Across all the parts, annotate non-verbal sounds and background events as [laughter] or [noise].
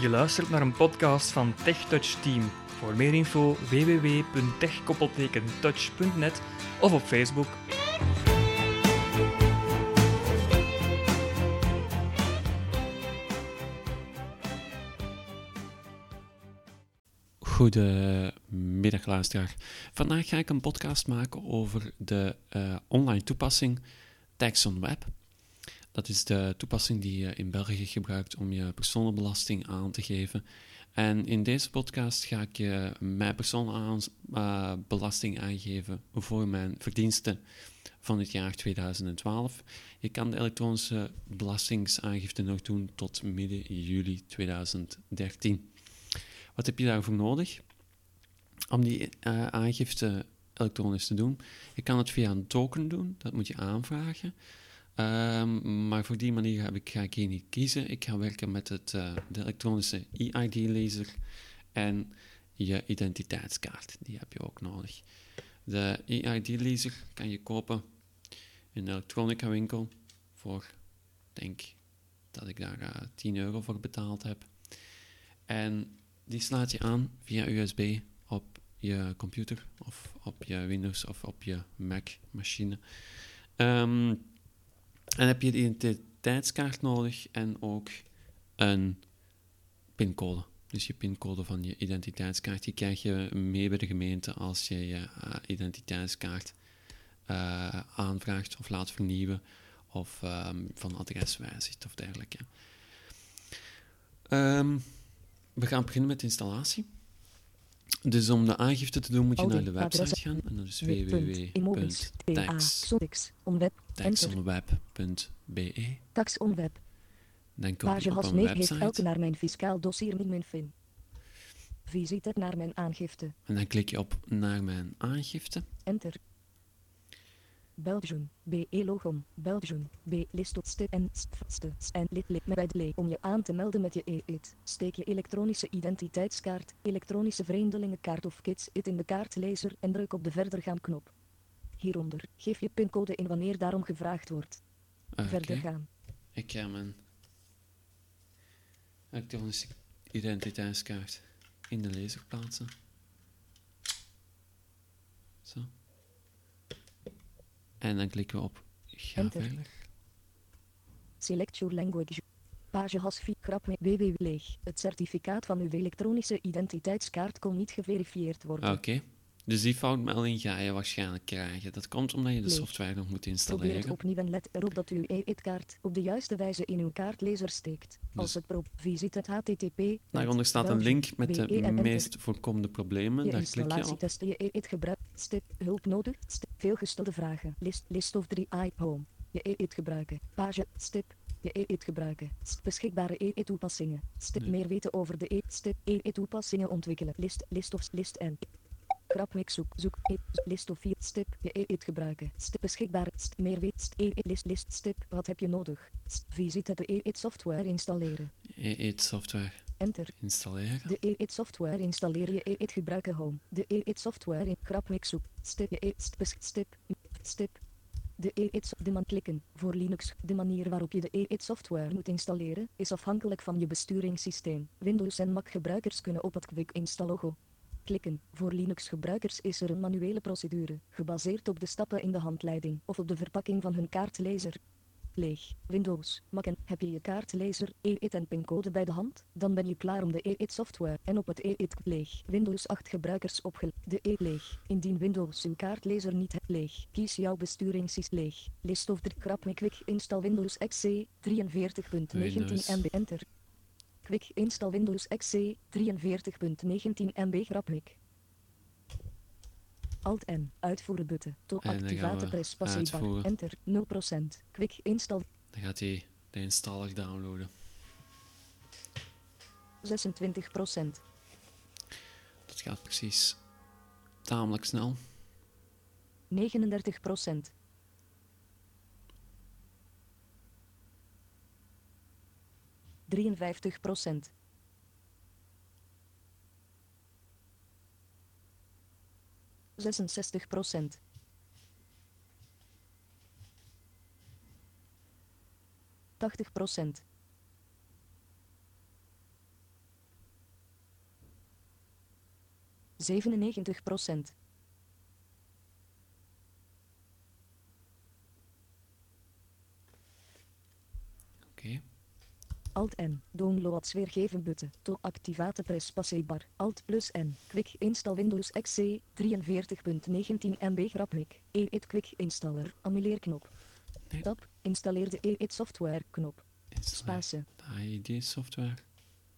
Je luistert naar een podcast van TechTouch Team. Voor meer info www.tech-touch.net of op Facebook. Goedemiddag luisteraar. Vandaag ga ik een podcast maken over de uh, online toepassing Taxon Web. Dat is de toepassing die je in België gebruikt om je personenbelasting aan te geven. En in deze podcast ga ik je mijn personenbelasting aangeven voor mijn verdiensten van het jaar 2012. Je kan de elektronische belastingsaangifte nog doen tot midden juli 2013. Wat heb je daarvoor nodig? Om die uh, aangifte elektronisch te doen. Je kan het via een token doen, dat moet je aanvragen. Um, maar voor die manier heb ik, ga ik hier niet kiezen. Ik ga werken met het, uh, de elektronische e-ID-lezer en je identiteitskaart. Die heb je ook nodig. De e-ID-lezer kan je kopen in een elektronica winkel voor, denk dat ik daar uh, 10 euro voor betaald heb. En die slaat je aan via USB op je computer of op je Windows of op je Mac-machine. Um, en heb je de identiteitskaart nodig en ook een pincode. Dus je pincode van je identiteitskaart, die krijg je mee bij de gemeente als je je uh, identiteitskaart uh, aanvraagt of laat vernieuwen of um, van adres wijzigt of dergelijke. Um, we gaan beginnen met de installatie. Dus om de aangifte te doen moet je naar de website gaan en dat is www.taxonweb.be. Taxonweb. Dan kom je op een website elke naar mijn fiscaal dossier met mijn fin. Visite naar mijn aangifte. en dan klik je op naar mijn aangifte. Enter. Belgium, BE logom, Belgium, B list op ste en stste en lid lid bij de om je aan te melden met je e-it. Steek je elektronische identiteitskaart, elektronische vreemdelingenkaart of kids-it in de kaartlezer en druk op de verder gaan knop. Hieronder, geef je pincode in wanneer daarom gevraagd wordt. Okay. Verder gaan. Ik ga mijn elektronische identiteitskaart in de lezer plaatsen. Zo. En dan klikken we op ga Enter. Select your language. Page has 4 grap met www leeg. Het certificaat van uw elektronische identiteitskaart kon niet geverifieerd worden. Oké. Dus die foutmelding ga je waarschijnlijk krijgen. Dat komt omdat je de software nog moet Probeer het installeren. opnieuw en let erop dat uw e-it-kaart op de juiste wijze in uw kaartlezer steekt. Als Dus- het pro visite het http. Daaronder staat een link met de en enter. meest voorkomende problemen. Daar klik je op. installatietesten je e-it gebruik. Stip hulp nodig. Stip veelgestelde vragen. List list of 3 i home. Je e-it gebruiken. Page stip. Je e-it gebruiken. Beschikbare e-it toepassingen. Stip meer weten over de e stip e-it toepassingen ontwikkelen. List list of list en Grapmix zoek zoek e list of 4 stip je e-it gebruiken. Stip beschikbaar st meer weet st e list list stip wat heb je nodig? St visite de e-it software installeren. E-it software Enter. installeren. De e-it software installeer je e-it gebruiken home. De e-it software in zoek. Stip je e stip stip stip. De e-it so- de man klikken voor Linux. De manier waarop je de e-it software moet installeren is afhankelijk van je besturingssysteem. Windows en Mac gebruikers kunnen op het quick install logo klikken. Voor Linux gebruikers is er een manuele procedure, gebaseerd op de stappen in de handleiding of op de verpakking van hun kaartlezer. Leeg. Windows, Mac en heb je je kaartlezer, e-it en pincode bij de hand? Dan ben je klaar om de e-it software en op het e-it leeg. Windows 8 gebruikers opgel. De e leeg. Indien Windows uw kaartlezer niet hebt leeg. Kies jouw besturingssysteem leeg. List of 3 krap quick install Windows XC 43.19 Windows. MB enter. Quick install Windows XC 43.19 MB grapmik. Alt N uitvoeren button. To En dan gaan activate press uitvoeren. Enter 0%. Quick install Dan gaat hij de installer downloaden. 26%. Dat gaat precies tamelijk snel. 39%. 53 procent. Zesenzestig procent. Tachtig procent. Zevenennegentig procent. Okay. Alt-N. Downloads weergeven button. To activate press passiebar. Alt plus N. Quick install Windows XC 43.19 MB graphic. E8 Quick installer. Annuleerknop. Nee. Tab. Installeer de E8 software knop. Spatie. de AID software.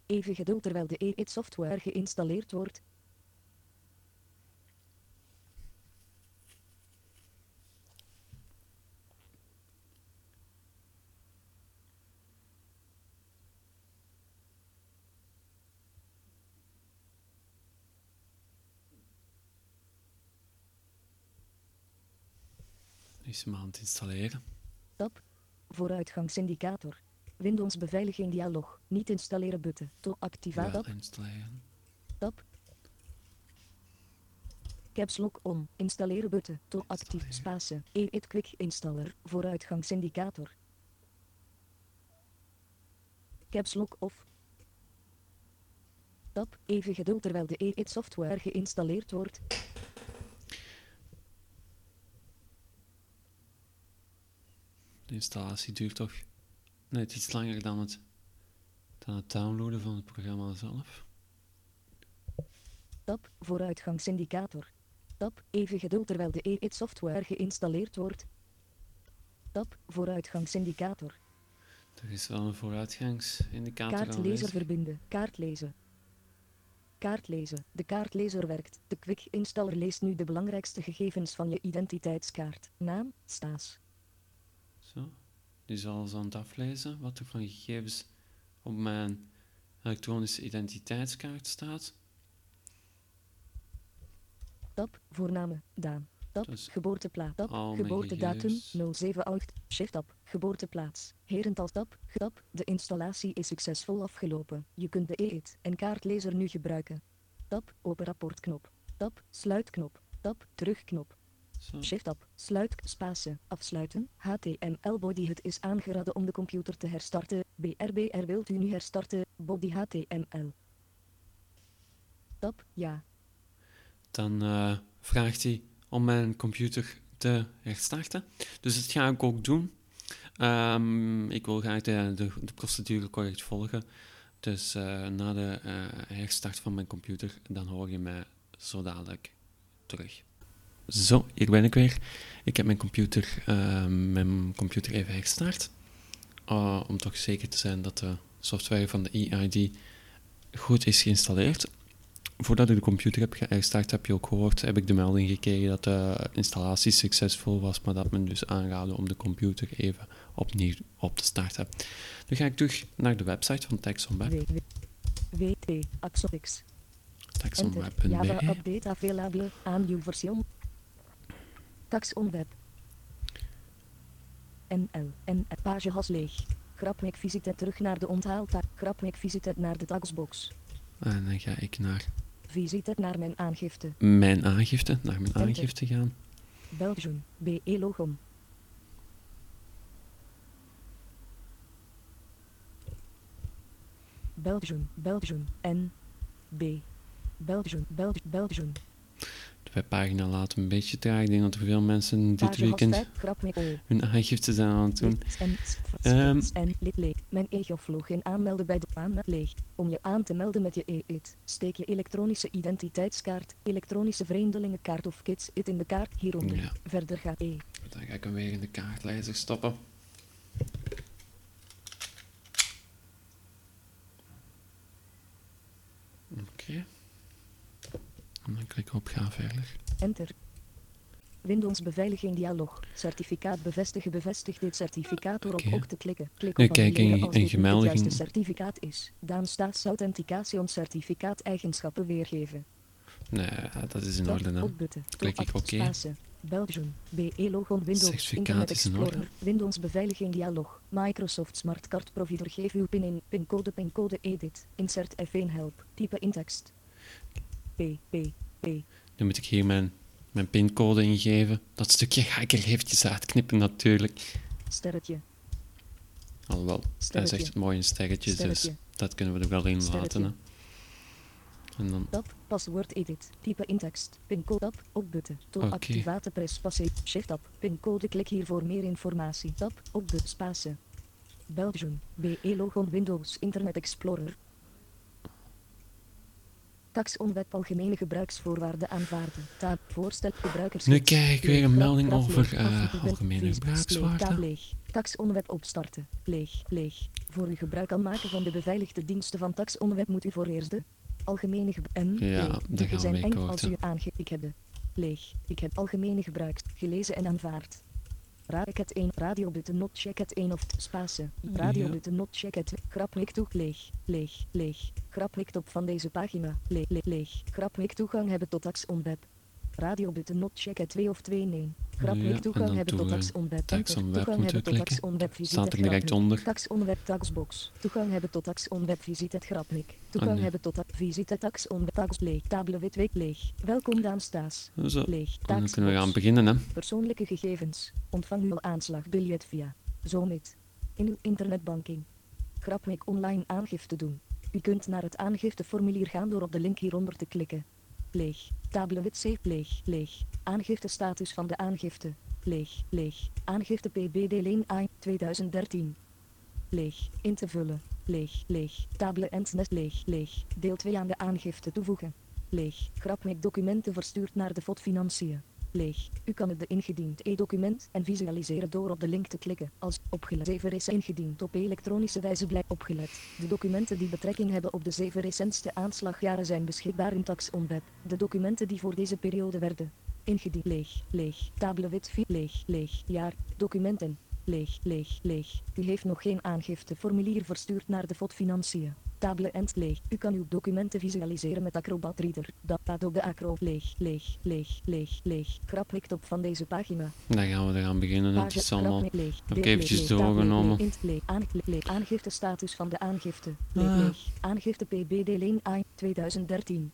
Even geduld terwijl de E8 software geïnstalleerd wordt. Is hem aan het installeren. Tab. Vooruitgangsindicator. Windows beveiliging dialog. Niet installeren button. To activate Wel tab. installeren. Tab. Caps lock on. Installeren button. To actief spatie. E8 quick installer. Vooruitgangsindicator. Caps lock off. Tab. Even geduld terwijl de E8 software geïnstalleerd wordt. De installatie duurt toch net iets langer dan het, dan het downloaden van het programma zelf. Tab. Vooruitgangsindicator. Tab. Even geduld terwijl de E8 software geïnstalleerd wordt. Tab. Vooruitgangsindicator. Er is wel een vooruitgangsindicator Kaartlezer verbinden. Kaartlezen. Kaartlezen. De kaartlezer werkt. De Quick Installer leest nu de belangrijkste gegevens van je identiteitskaart. Naam, Staas. Zo. Zal eens aan het aflezen wat er van gegevens op mijn elektronische identiteitskaart staat. Tab, voorname, Daan. Tab, Dus geboorteplaats. Tab, al mijn geboortedatum, gegevens. 078. Shift tab, geboorteplaats. Herental tab, tab. De installatie is succesvol afgelopen. Je kunt de E8 en kaartlezer nu gebruiken. Tab, open rapportknop. Tab, sluitknop. Tab, terugknop. Zo. Shift-tab, sluit, spatie, afsluiten, HTML body het is aangeraden om de computer te herstarten, BRBR wilt u nu herstarten, body HTML. Tab, ja, Dan eh, vraagt hij om mijn computer te herstarten. Dus dat ga ik ook doen. Ehm, ik wil graag de, de, de procedure correct volgen. Dus eh, na de eh, herstart van mijn computer, dan hoor je mij zo dadelijk terug. Zo, hier ben ik weer. Ik heb mijn computer, eh, mijn computer even herstart. Uh, om toch zeker te zijn dat de software van de EID goed is geïnstalleerd. Voordat ik de computer heb gestart, heb je ook gehoord, heb ik de melding gekregen dat de installatie succesvol was, maar dat men dus aanraadde om de computer even opnieuw op te starten. Dan ga ik terug naar de website van TaxonWeb, W, W, WT, Axopix, Enter, Java taxonweb.be. update available, aan nieuw version. Taxonweb. NL, N, page has leeg. Grapweg visite terug naar de onthaaltaak. Grapweg visite naar de taxbox. En dan ga ik naar Visite naar mijn aangifte. mijn aangifte, naar mijn Enter. aangifte gaan. Belgium, BE logom. Belgium, Belgium, N, B. Belgium, Belgium, Belgium. De webpagina laat een beetje traag. Ik denk dat er veel mensen dit weekend hun aangifte zijn aan het doen. Leeg. Mijn e-geoflogin aanmelden bij de aanmeld leeg. Om je aan te melden met je e-it, steek je elektronische identiteitskaart, elektronische vreemdelingenkaart of kids it in de kaart hieronder. Ja. Verder gaat E. Dan ga ik hem weer in de kaartlezer stoppen. Oké. En dan klik ik op ga verder. Enter. Windows beveiliging dialog. Certificaat bevestigen. Bevestig dit certificaat door op ook te klikken. Klik op kijk, in- als dit het juiste certificaat is. Staats Authentication certificaat eigenschappen weergeven. Nee, dat is in orde. Button. Klik ik oké. Belgium. BE logon Windows. Internet. Explorer. Windows beveiliging dialog. Microsoft Smart Card Provider. Geef uw pin in. Pincode. Pincode edit. Insert F1 help. Type in tekst. P. P. P. Nu moet ik hier mijn, mijn pincode ingeven. Dat stukje ga ik er eventjes uitknippen natuurlijk. Sterretje. Alhoewel, hij Sterretje. zegt het mooi in sterretjes, dus Sterretje. dat kunnen we er wel in Sterretje. laten. En dan Tab, paswoord edit, type in tekst, pincode tab, opbutten, to Oké. activate press passe, shift tab, pincode klik hier voor meer informatie, tab, op de space. Belgium, BE logon Windows Internet Explorer. Taxonwet algemene gebruiksvoorwaarden aanvaarden. Tab, voorstel gebruikers. Nu krijg ik weer een melding over afgebeeld, algemene leeg. Taxonweb opstarten. Leeg, leeg. Voor u gebruik kan maken van de beveiligde diensten van Taxonweb moet u voor eerst de algemene gebruik. En Ja, daar Diepe gaan zijn we als u aange... Ik heb de leeg. Ik heb algemene gebruikt. Gelezen en aanvaard. Ra ik het 1, radio button not check het 1 of space. Radio Ja. button not check het grapmik toe leeg, leeg, leeg. Grapmik top van deze pagina, leeg, leeg, leeg. Grapmik toegang hebben tot on web. Radio button not check het 2 of 2 nee. Ja, en toegang hebben tot toegang. tax on web. Tax Enter. on web Toegang hebben tot tax klikken. on web visite Staat er direct onder. Tax on web taxbox. Toegang hebben tot tax on web visite grapmik. Toegang nee. hebben tot visite tax on web tax leeg. Tabele wit week leeg. Welkom Daan Staes. Zo, Leeg. dan kunnen we gaan beginnen, hè. Persoonlijke gegevens. Ontvang uw aanslagbiljet via Zomit. In uw internetbanking. Grapmik online aangifte doen. U kunt naar het aangifteformulier gaan door op de link hieronder te klikken. Leeg. Tabelewit safe leeg. Leeg. Aangifte status van de aangifte. Leeg. Leeg. Aangifte PBD leen A 2013. Leeg. In te vullen. Leeg. Leeg. Tabele en net leeg. Leeg. Deel 2 aan de aangifte toevoegen. Leeg. Grapmik documenten verstuurd naar de FOD Financiën. Leeg. U kan het de ingediend e-document en visualiseren door op de link te klikken. Als opgelet 7 is ingediend op elektronische wijze blijft opgelet. De documenten die betrekking hebben op de zeven recentste aanslagjaren zijn beschikbaar in Tax on Web. De documenten die voor deze periode werden ingediend leeg, leeg, tabele wit leeg, leeg, jaar, documenten, leeg, leeg, leeg. U heeft nog geen aangifteformulier verstuurd naar de FOD Financiën. Tabele end leeg. U kan uw documenten visualiseren met Acrobat Reader. Dat Adobe Acro leeg, leeg, leeg, leeg, leeg. Grapwikt op van deze pagina. Dan gaan we eraan beginnen. Het is allemaal... heb ik eventjes doorgenomen. Aangifte status van de aangifte. Leeg, Ah. leeg. Aangifte PBD leen A 2013.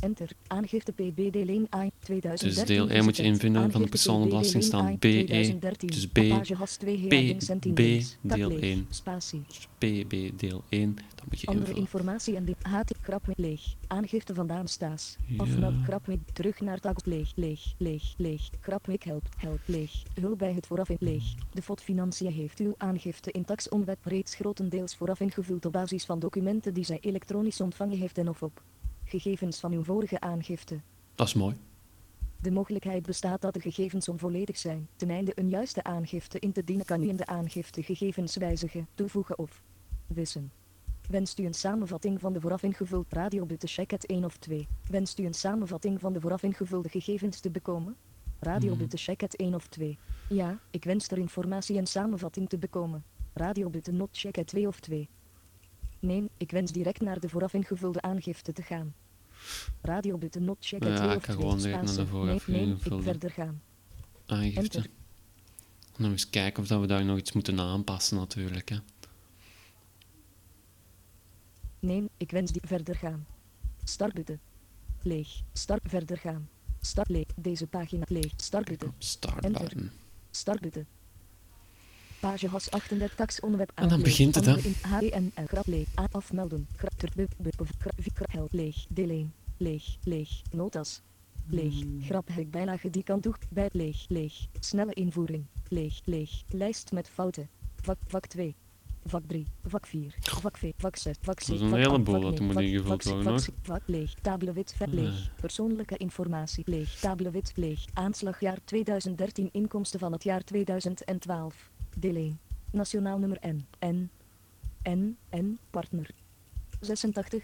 Enter. Aangifte PBD leen A 2013. Dus deel 1 moet je invinden van de leen staan BE, 2013. dus B, Page has 2 headings en 10 B, links. Tab deel leeg. 1. Spatie. PB deel 1, dat moet je Andere invullen. informatie en dit haat grap met leeg. Aangifte vandaan staas. Ja. Afmeld grap met terug naar tax leeg, leeg, leeg, leeg. Met help, help leeg. Hulp bij het vooraf in leeg. De FOD Financiën heeft uw aangifte in taxonwet reeds grotendeels vooraf ingevuld op basis van documenten die zij elektronisch ontvangen heeft en of op gegevens van uw vorige aangifte. Dat is mooi. De mogelijkheid bestaat dat de gegevens onvolledig zijn. Ten einde een juiste aangifte in te dienen kan u in de aangifte gegevens wijzigen, toevoegen of wissen. Wenst u een samenvatting van de vooraf ingevuld radiobutte check het 1 of 2? Wenst u een samenvatting van de vooraf ingevulde gegevens te bekomen? Radiobutte check het 1 of 2? Ja, ik wens er informatie en samenvatting te bekomen. Radiobutte not check het 2 of 2? Nee, ik wens direct naar de vooraf ingevulde aangifte te gaan. Radiobutte not check Ja, 2 ik ga 2? gewoon direct naar de vooraf nee, nee, ik verder gaan. Aangifte. Enter. En dan eens kijken of dat we daar nog iets moeten aanpassen natuurlijk. Hè. Nee, ik wens die verder gaan. Startbutton. Leeg. Start verder gaan. Start leeg. Deze pagina leeg. Startbutton. Start button. Page has 38 tax onderweb En dan begint het, hè. Andere in en grap leeg. Afmelden. Grap ter bu bu bu- grap vi- grap hel leeg. Deel 1. Leeg. Leeg. Notas. Leeg. Graphek bijlage die kan toe. Bij leeg. Leeg. Snelle invoering. Leeg. Leeg. Lijst met fouten. Vak, vak 2. Vak 3, vak 4, vak 5, vak 6, vak 7, is een vak heleboel 8, dat vak moet 9, ingevuld vak- worden, vak- hoor. Vak leeg, tabelewit vet leeg, persoonlijke informatie leeg, tabelewit leeg, aanslagjaar 2013, inkomsten van het jaar 2012, 1, nationaal nummer N, N, N, N, partner, 86,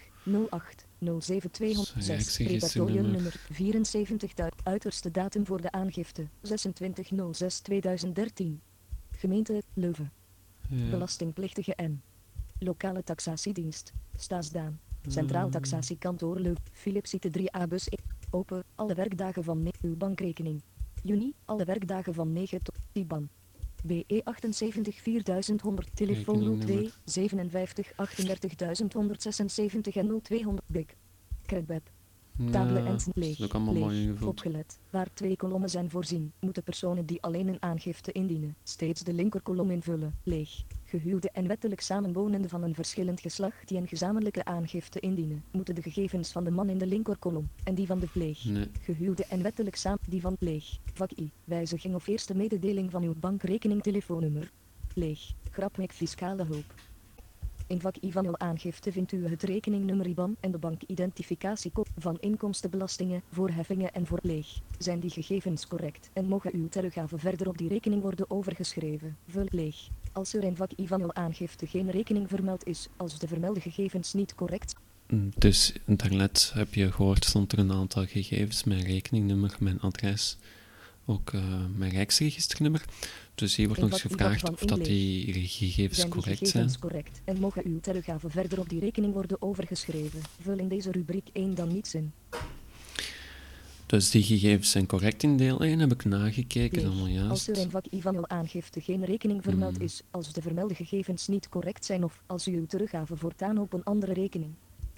08, 07, 206, repertorium Registrienummer. nummer 74, du- uiterste datum voor de aangifte, 26, 06, 2013, gemeente Leuven. Ja. Belastingplichtige N. Lokale taxatiedienst. Staasdaan. Centraal taxatiekantoor Leuven. Philipsite 3A bus 1. Open. Alle werkdagen van ne- uw bankrekening. Juni. Alle werkdagen van 9 tot IBAN. BE 78 4100. Telefoon 02 Rekeningnummer. 57 38 176 en 0200. Big. Credweb. Tabele Ja, en dat leeg, allemaal leeg, opgelet. Waar twee kolommen zijn voorzien, moeten personen die alleen een aangifte indienen, steeds de linkerkolom invullen. Leeg. Gehuwde en wettelijk samenwonenden van een verschillend geslacht die een gezamenlijke aangifte indienen, moeten de gegevens van de man in de linkerkolom en die van de pleeg. Nee. Gehuwde en wettelijk samen die van pleeg. Vak I. Wijziging of eerste mededeling van uw bankrekening telefoonnummer. Pleeg. Grapmek fiscale hulp. In vak I van uw aangifte vindt u het rekeningnummer IBAN en de bankidentificatiecode van inkomstenbelastingen, voorheffingen en voor leeg. Zijn die gegevens correct en mogen uw teruggave verder op die rekening worden overgeschreven? Vul leeg. Als er in vak I van uw aangifte geen rekening vermeld is, als de vermelde gegevens niet correct Mm, Dus daarnet heb je gehoord, stond er een aantal gegevens, mijn rekeningnummer, mijn adres, ook eh, mijn rijksregisternummer. Dus hier wordt nog eens gevraagd of dat die gegevens zijn die correct zijn. correct en mogen uw teruggave verder op die rekening worden overgeschreven? Vul in deze rubriek 1 dan niets in. Dus die gegevens zijn correct in deel 1, heb ik nagekeken, Leeg. allemaal Als er juist. in vak I van uw aangifte geen rekening vermeld Hmm. is, als de vermelde gegevens niet correct zijn of als u uw teruggave voortaan op een andere rekening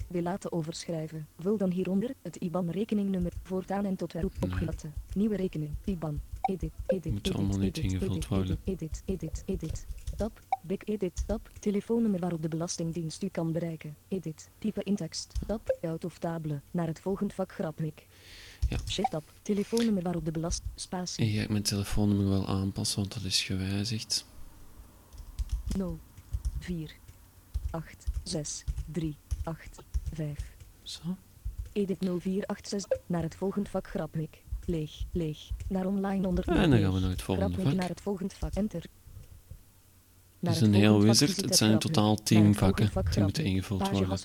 wil laten overschrijven, vul dan hieronder het IBAN-rekeningnummer voortaan en tot Nee. opgelaten. Nieuwe rekening, IBAN, edit, edit, Moet allemaal niet edit, ingevuld edit, worden. Edit, edit, edit, tab, big edit, tab, telefoonnummer waarop de Belastingdienst u kan bereiken, edit, type in tekst, tab, uit of table, naar het volgend vak grapnik. Ja. Shift tab, telefoonnummer waarop de belast, spatie. En ga ik mijn telefoonnummer wel aanpassen, want dat is gewijzigd. 0, 4, 8, 6, 3, 8, 5. Zo. Edit 0486 naar het volgende vak grapnik. Leeg, leeg. Naar online. En dan gaan we naar het volgende vak. naar het volgende vak. Enter. Het is een heel wizard. Het zijn in totaal Naar 10 het volgende vakken vak die moeten ingevuld worden.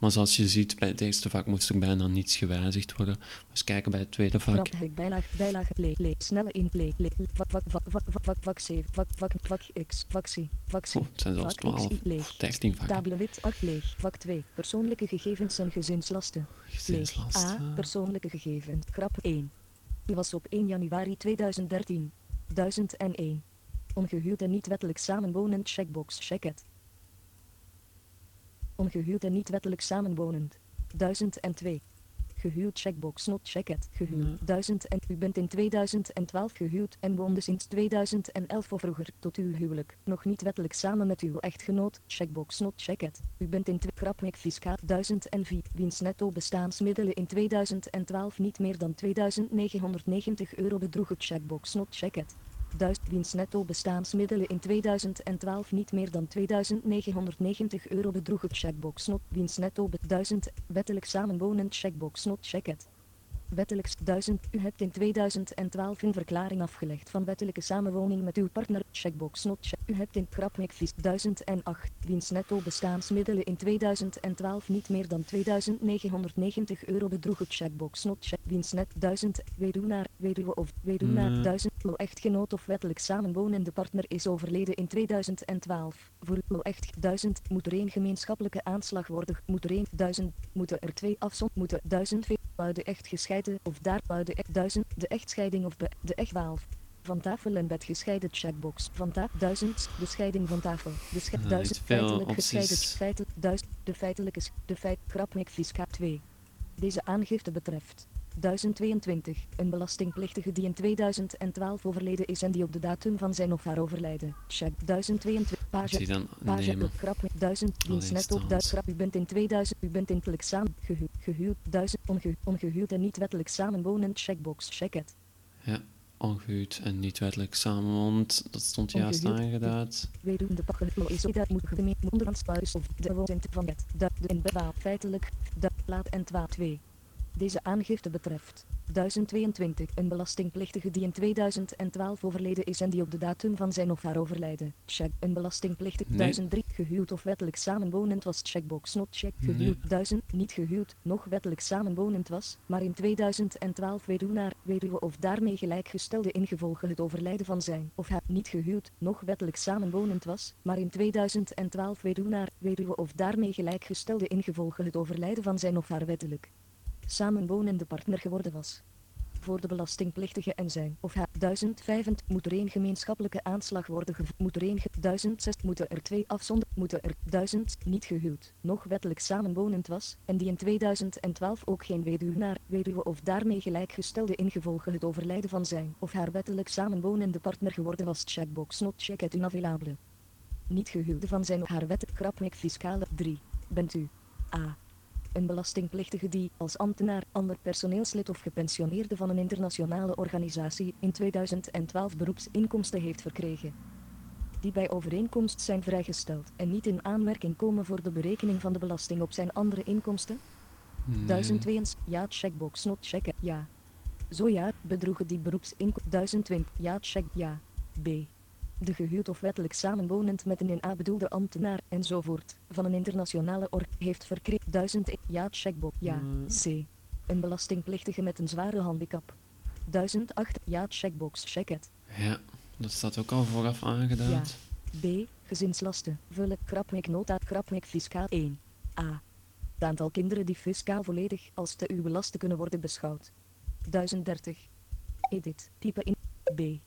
Maar zoals je ziet, bij het eerste vak moest er bijna niets gewijzigd worden. Dus kijken bij het tweede vak. Grapnik bijlaag, bijlaag, leeg, leeg. Snelle inplay, leeg. Vak, vak, vak, vak, vak, vak, vak 7, vak, vak, vak X, vak C, vak C. Oh, het zijn zelfs Vak 12 XI, leeg. of 13 vakken. Tabele wit 8 leeg. Vak 2. Persoonlijke gegevens en gezinslasten. A. Persoonlijke gegevens. Grap 1. Was op 1 januari 2013. 1001. Ongehuwd en niet wettelijk samenwonend checkbox check it. Ongehuwd en niet wettelijk samenwonend. 1002. Gehuwd checkbox not check it. Gehuwd Ja. 1000 en u bent in 2012 gehuwd en woonde sinds 2011 of vroeger tot uw huwelijk. Nog niet wettelijk samen met uw echtgenoot. Checkbox not check it. U bent in grapnik fiscaal 1004. Wiens netto bestaansmiddelen in 2012 niet meer dan 2990 euro bedroegen. Checkbox not check it. Duist wiens netto bestaansmiddelen in 2012 niet meer dan 2990 euro bedroegen. Checkbox not wiens netto be 1000 wettelijk samenwonend. Checkbox not check it. Wettelijk s- 1000. U hebt in 2012 een verklaring afgelegd van wettelijke samenwoning met uw partner. Checkbox not check. U hebt in Krapnik Vis 1008. Wiens netto bestaansmiddelen in 2012 niet meer dan 2990 euro bedroegen. Checkbox not check. Wiens net 1000. Weduwnaar, weduwe of weduwnaar Nee. 1000. Uw echtgenoot of wettelijk samenwonende partner is overleden in 2012. Voor uw echt 1000 moet er één gemeenschappelijke aanslag worden. Moet er één 1000. Moeten er twee afzond. Moeten 1000 ve- buiten echt gescheiden of daar buiten echt 1000. De echtscheiding of be- de echtwaalf. Van tafel en bed gescheiden checkbox. Van tafel 1000. De scheiding van tafel. De sche- 1000 niet veel feitelijk gescheiden. Feitelijk 1000. De feitelijke de feit grapnik fisca 2. Deze aangifte betreft 1022. Een belastingplichtige die in 2012 overleden is en die op de datum van zijn of haar overlijden. Check 1022. Moet Page Page grap 1000 wiens Alleen net op staand. 1000 grap. U bent in 2000. U bent in plek samen gehuwd. Gehuwd 1000 onge, ongehuwd en niet wettelijk samenwonend. Checkbox check it. Ja, ongehuwd en niet wettelijk samenwonend. Dat stond juist Ongehuwd. aangeduid. Weduwde pakken is dat moet gemeen onderhandsbuis of de woont van het. De, de in feitelijk. De plaat en 2. Deze aangifte betreft 1022. Een belastingplichtige die in 2012 overleden is en die op de datum van zijn of haar overlijden. Check. Een belastingplichtige Nee. 1003. Gehuwd of wettelijk samenwonend was. Checkbox not check. Nee. Gehuwd 1000. Niet gehuwd, nog wettelijk samenwonend was, maar in 2012 weduwnaar, weduwe of daarmee gelijkgestelde ingevolge het overlijden van zijn of haar niet gehuwd, nog wettelijk samenwonend was, maar in 2012 weduwnaar, weduwe of daarmee gelijkgestelde ingevolge het overlijden van zijn of haar wettelijk samenwonende partner geworden was. Voor de belastingplichtige en zijn of haar 1005 moet er één gemeenschappelijke aanslag worden gevoerd. Moet er één ge- 1006 moeten er twee afzonder. Moeten er 1000 niet gehuwd, nog wettelijk samenwonend was en die in 2012 ook geen weduwnaar, weduwe of daarmee gelijkgestelde ingevolge het overlijden van zijn of haar wettelijk samenwonende partner geworden was. Checkbox not check het unavailable. Niet gehuwde van zijn of haar wet. Grapmik fiscale 3. Bent u A. Een belastingplichtige die als ambtenaar, ander personeelslid of gepensioneerde van een internationale organisatie in 2012 beroepsinkomsten heeft verkregen. Die bij overeenkomst zijn vrijgesteld en niet in aanmerking komen voor de berekening van de belasting op zijn andere inkomsten? Nee. 1002 ja, checkbox not checken, ja. Zo ja, bedroegen die beroepsinkomsten 1020 ja, check ja. B. De gehuwd of wettelijk samenwonend met een in A bedoelde ambtenaar enzovoort van een internationale org heeft verkregen 1000 ja, checkbox ja. Mm. C. Een belastingplichtige met een zware handicap. 1008 ja, checkbox check het. Ja, dat staat ook al vooraf aangeduid. B. Gezinslasten. Vullen. Krapmik nota. Krapmik fiscaal 1. A. Het aantal kinderen die fiscaal volledig als te uw belasten kunnen worden beschouwd. 1030. Edit. Type in. B.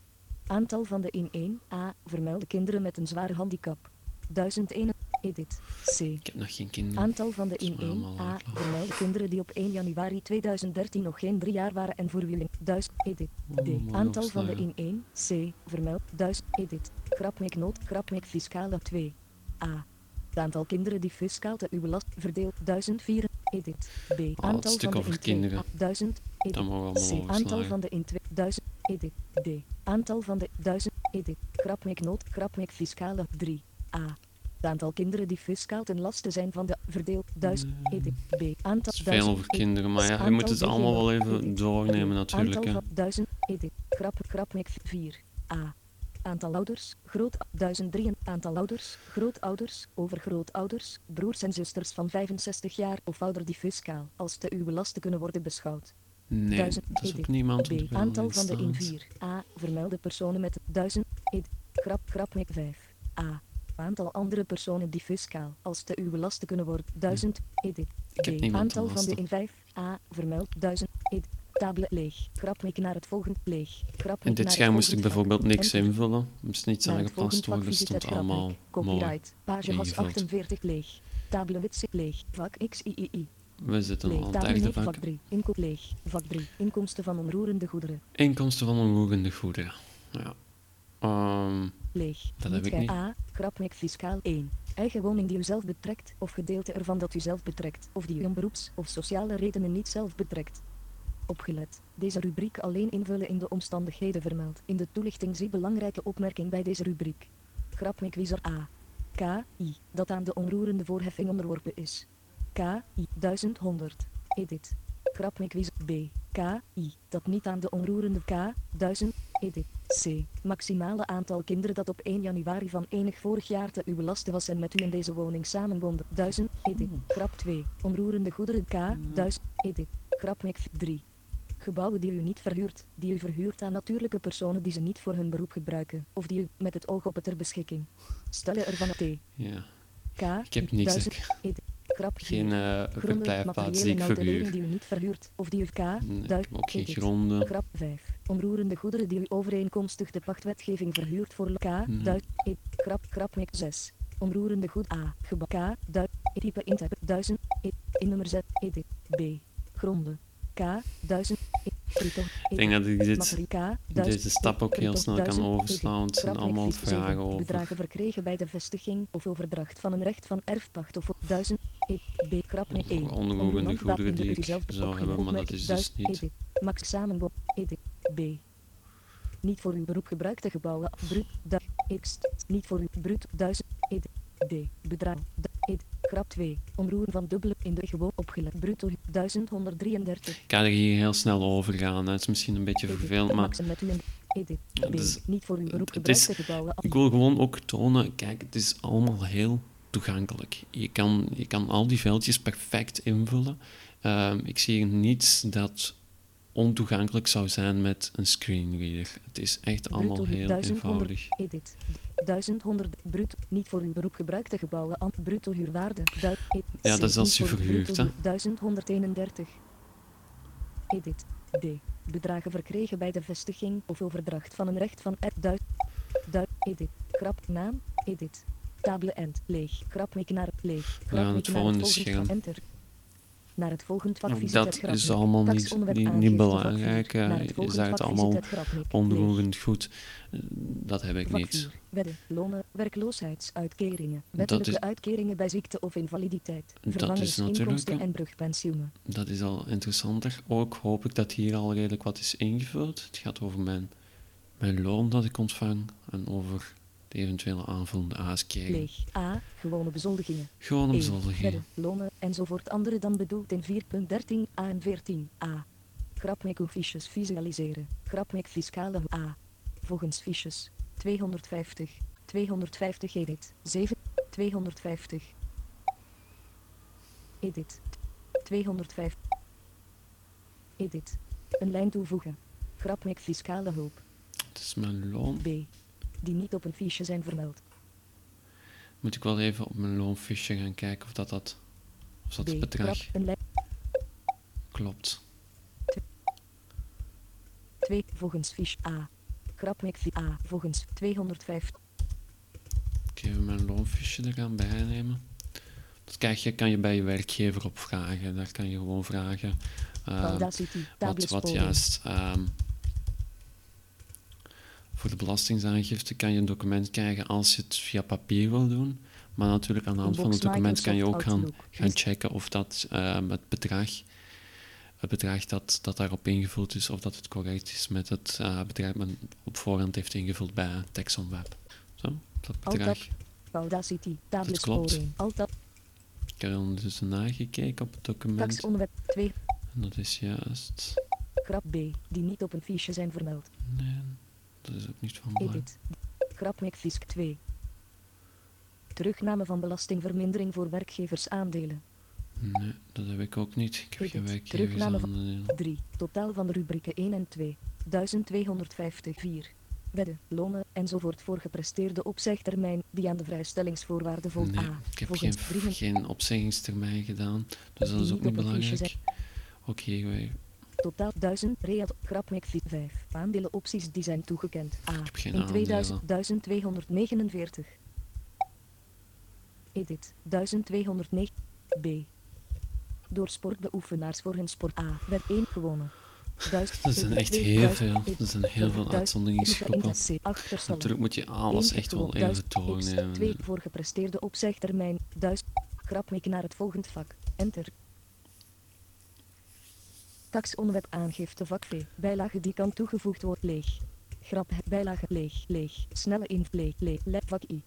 Aantal van de in 1 A. Vermelde kinderen met een zware handicap. 1001. Edit. C. Ik heb nog geen kinderen. Aantal van de in me 1 allemaal A. uitlachen. Vermelde kinderen die op 1 januari 2013 nog geen drie jaar waren en voor wie 1000 edit. D. Aantal van de in 1 C. Vermeld 1000 edit. Grapmik noot. Grapmik fiscale 2. A. Het aantal kinderen die fiscaal te uw belast verdeeld 1004 edit. B. het Aantal stuk van de over in 2 kinderen. A, 1000 edit. Dat mogen we C. allemaal Aantal overslagen. van de in 2000 edit. D. Aantal van de 1000 edit. Grapmik noot. Grapmik fiscale 3. A. Het aantal kinderen die fiscaal ten laste zijn van de verdeeld 1000 edit. B. Aantal Het veel 1000 over kinderen, maar ja, je moet het Aantal allemaal wel even doornemen natuurlijk. Aantal van 1000 edit. Grap, grapmik 4. A. Aantal ouders, groot 1003. Aantal ouders, grootouders, overgrootouders, broers en zusters van 65 jaar of ouder die fiscaal als te uw belasten kunnen worden beschouwd. Nee, 1000 dat is ook edit. niemand B. Aantal van de in staat. 4. A. Vermelde personen met 1000 edit. Grap, grapmik 5. A. Aantal andere personen die fiscaal als te uw belasten kunnen worden 1000 edit. Ik heb B. Aantal van de lasten. in 5. A. Vermeld 1000 edit. Tabele leeg. Grapmik naar het volgende leeg. Grapmik In dit scherm moest ik bijvoorbeeld niks invullen. Er moest niets aangepast worden. Er stond allemaal. Copyright. Page was ingevuld. 48 leeg. Tabele witse leeg. Vak XIII. We zitten al Leeg. aan het 9. vak. Vak 3. Inkoop leeg. Vak 3. Inkomsten van onroerende goederen. Inkomsten van onroerende goederen. Ja. Ehm, Leeg. Dat heb ik niet. A. Grapmik fiscaal 1. Eigen woning die u zelf betrekt, of gedeelte ervan dat u zelf betrekt, of die u om beroeps- of sociale redenen niet zelf betrekt. Opgelet. Deze rubriek alleen invullen in de omstandigheden vermeld. In de toelichting zie belangrijke opmerking bij deze rubriek. Grapmik wiezer A. KI, dat aan de onroerende voorheffing onderworpen is. KI 1100. Edit. Grapmik wiezer B. KI, dat niet aan de onroerende K 1000. Edit. C. Maximale aantal kinderen dat op 1 januari van enig vorig jaar te u belasten was en met u in deze woning samenwoonde. 1000. Edit. Grap 2. Onroerende goederen K. 1000. Edit. Grapmik 3. Gebouwen die u niet verhuurt, die u verhuurt aan natuurlijke personen die ze niet voor hun beroep gebruiken, of die u met het oog op het ter beschikking stellen ervan T. ja. K. Ik heb niks. 1000. ik-. Grap 4. Geen Gronden, verblijfplaats die ik verhuur. die u niet verhuurt, of die u K. Nee, ik duik- heb ook geen edit. gronden. Grap 5. Onroerende goederen die u overeenkomstig de pachtwetgeving verhuurt voor K. Mhm. Duik. E. Grap. Grap. 6. Onroerende goed A. Gebouw K. Duik. E. Type 1000. E. In nummer Z. Edit. B. Gronden. K. 1000. E. Ik denk dat ik dit, Materie K. 1000. deze stap ook heel snel kan 1000. overslaan, want het zijn allemaal 7. vragen over. Bedragen verkregen bij de vestiging of overdracht van een recht van erfpacht of op 1000. E. B. Grapnik 1. Over onroerende goederen die ik zou hebben, maar dat is dus niet. Edit. Max samenbod. Edit. B. Niet voor uw beroep gebruikte gebouwen. Brut. X. Niet voor uw brut. 1000. Edit. D. Bedrag. Grap 2. Omroeren van dubbele in de gewoon opgelet. Bruto 1133. Ik ga er hier heel snel over gaan. Het is misschien een beetje vervelend, maar. Ja, het is- Niet voor uw beroep het is- ik wil gewoon ook tonen, kijk, het is allemaal heel toegankelijk. Je kan, je kan al die veldjes perfect invullen. Ehm, ik zie hier niets dat ontoegankelijk zou zijn met een screenreader. Het is echt allemaal Bruto heel 1100. eenvoudig. Edit. 1100 bruto. Niet voor uw beroep gebruikte gebouwen. Bruto huurwaarde. Du, e, Ja, dat is als je verhuurt, hè. huur- 1131. Edit. D. Bedragen verkregen bij de vestiging of overdracht van een recht van er, du, du, edit. Grap, naam, edit. Table end, leeg. Grap, naar leeg. Grap, gaan het volgende scherm. Enter. Naar het dat is allemaal niet, niet, belangrijk. Naar eh, Je zegt het allemaal onroerend goed. Eh, Dat heb ik niet. 4. Wedden, lonen, werkloosheidsuitkeringen, wettelijke is- uitkeringen bij ziekte of invaliditeit, is hè. en brugpensioenen. Dat is al interessanter. Ook hoop ik dat hier al redelijk wat is ingevuld. Het gaat over mijn, mijn loon dat ik ontvang en over de eventuele aanvullende aanskeringen. Leeg. A. Gewone bezoldigingen. Gewoon 1. bezoldigingen. Wedden, lonen enzovoort andere dan bedoeld in 4.13 A en 14 A. Grapmeko-fiches visualiseren. Grapmek fiscale A. Volgens fiches. 250. 250 edit. 7. 250. Edit. 205. Edit. Een lijn toevoegen. Grapmek fiscale hulp. Het is mijn loon. B. Die niet op een fiche zijn vermeld. Moet ik wel even op mijn loonfiche gaan kijken of dat, dat, of dat B. het bedrag klopt. 2. Volgens fiche A. Grapmek fi- A. Volgens 250. Ik even mijn loonfiche er gaan bijnemen. Dat krijg je, kan je bij je werkgever opvragen. Daar kan je gewoon vragen Audacity. wat, wat juist... ehm, voor de belastingaangifte kan je een document krijgen als je het via papier wil doen. Maar natuurlijk aan de hand van het document kan je ook gaan, gaan checken of dat ehm, het bedrag, het bedrag dat, dat daarop ingevuld is, of dat het correct is met het eh, bedrag dat men op voorhand heeft ingevuld bij Texon Web. Zo, dat bedrag. Audacity. Tablets klopt. Ik heb ondertussen nagekeken op het document. Taxonderwerp 2. En dat is juist... Grap B. Die niet op een fiche zijn vermeld. Nee, dat is ook niet van belang. Edit. Grapmek Fisk 2. Terugname van belastingvermindering voor werkgeversaandelen. Nee, dat heb ik ook niet. Ik heb geen Edit. werkgevers Terugname aan. van- eh, 3. Totaal van de rubrieken 1 en 2. 1250 4. Wedden, lonen enzovoort voor gepresteerde opzegtermijn die aan de vrijstellingsvoorwaarden voldoet. Nee, A. ik heb geen, geen opzeggingstermijn gedaan, dus dat is ook niet belangrijk. Ook hier weer. Totaal 1000 real grapmek 5. Aandelenopties die zijn toegekend. A. in 2000 aandelen. 1249. Edit 1209. B. Door sportbeoefenaars voor hun sport A. Werd 1 gewonnen. Dat [laughs] zijn echt heel 2000 veel. Er zijn heel veel uitzonderingsgroepen. Natuurlijk moet je alles echt wel even doornemen. twee voor gepresteerde opzegtermijn. Duizend. Grapmek naar het volgende vak. Enter. Taxonweb aangifte vak V. Bijlage die kan toegevoegd worden. Leeg. Grap. Bijlage leeg. Leeg. Snelle in. Leeg. Leeg. Le- vak I.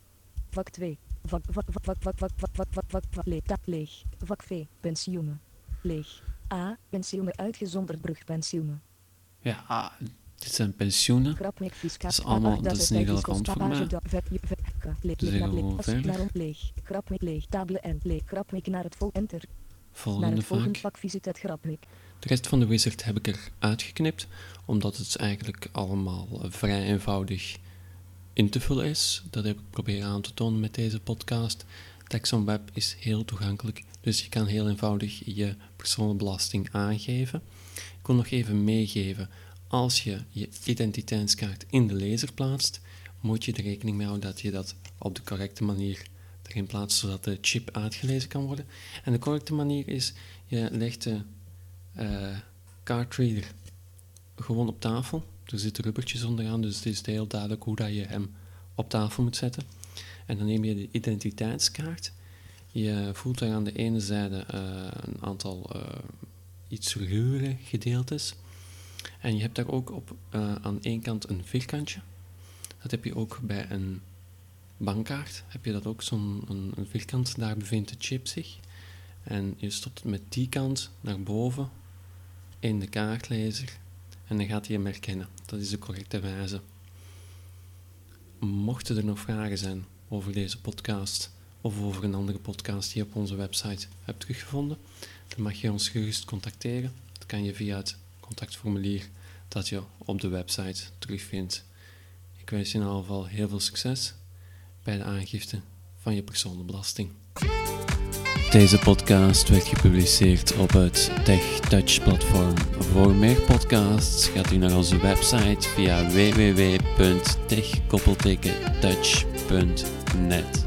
Vak 2. Vak. Vak. Vak. Vak. Vak. Vak. Vak. Vak. Vak. Vak. Vak. Leeg. Ta- Leeg. Vak V. Pensioenen. Leeg. A. Pensioenen uitgezonderd brugpensioenen. Ja, ah, dit zijn pensioenen. Fiscaal. Dat is allemaal- dat is niet relevant voor mij. Dus zeggen we gewoon verder. Leeg. Grapnik leeg. Tabelen en leeg. Grapnik naar het vol. Enter. Naar Volgende het volgende vak. vak visit het grapnik. De rest van de wizard heb ik er uitgeknipt, omdat het eigenlijk allemaal vrij eenvoudig in te vullen is. Dat heb ik proberen aan te tonen met deze podcast. Texon Web is heel toegankelijk, dus je kan heel eenvoudig je personenbelasting aangeven. Ik wil nog even meegeven, als je je identiteitskaart in de lezer plaatst, moet je er rekening mee houden dat je dat op de correcte manier erin plaatst, zodat de chip uitgelezen kan worden. En de correcte manier is, je legt de eh cardreader gewoon op tafel. Er zitten rubbertjes onderaan, dus het is heel duidelijk hoe dat je hem op tafel moet zetten. En dan neem je de identiteitskaart. Je voelt daar aan de ene zijde eh, een aantal eh, iets ruwere gedeeltes. En je hebt daar ook op, eh, aan één kant een vierkantje. Dat heb je ook bij een bankkaart. Heb je dat ook, zo'n een vierkant, daar bevindt de chip zich. En je stopt het met die kant naar boven in de kaartlezer en dan gaat hij hem herkennen. Dat is de correcte wijze. Mochten er nog vragen zijn over deze podcast of over een andere podcast die je op onze website hebt teruggevonden, dan mag je ons gerust contacteren. Dat kan je via het contactformulier dat je op de website terugvindt. Ik wens je in ieder geval heel veel succes bij de aangifte van je personenbelasting. Deze podcast werd gepubliceerd op het TechTouch platform. Voor meer podcasts gaat u naar onze website via www.tech-touch.net.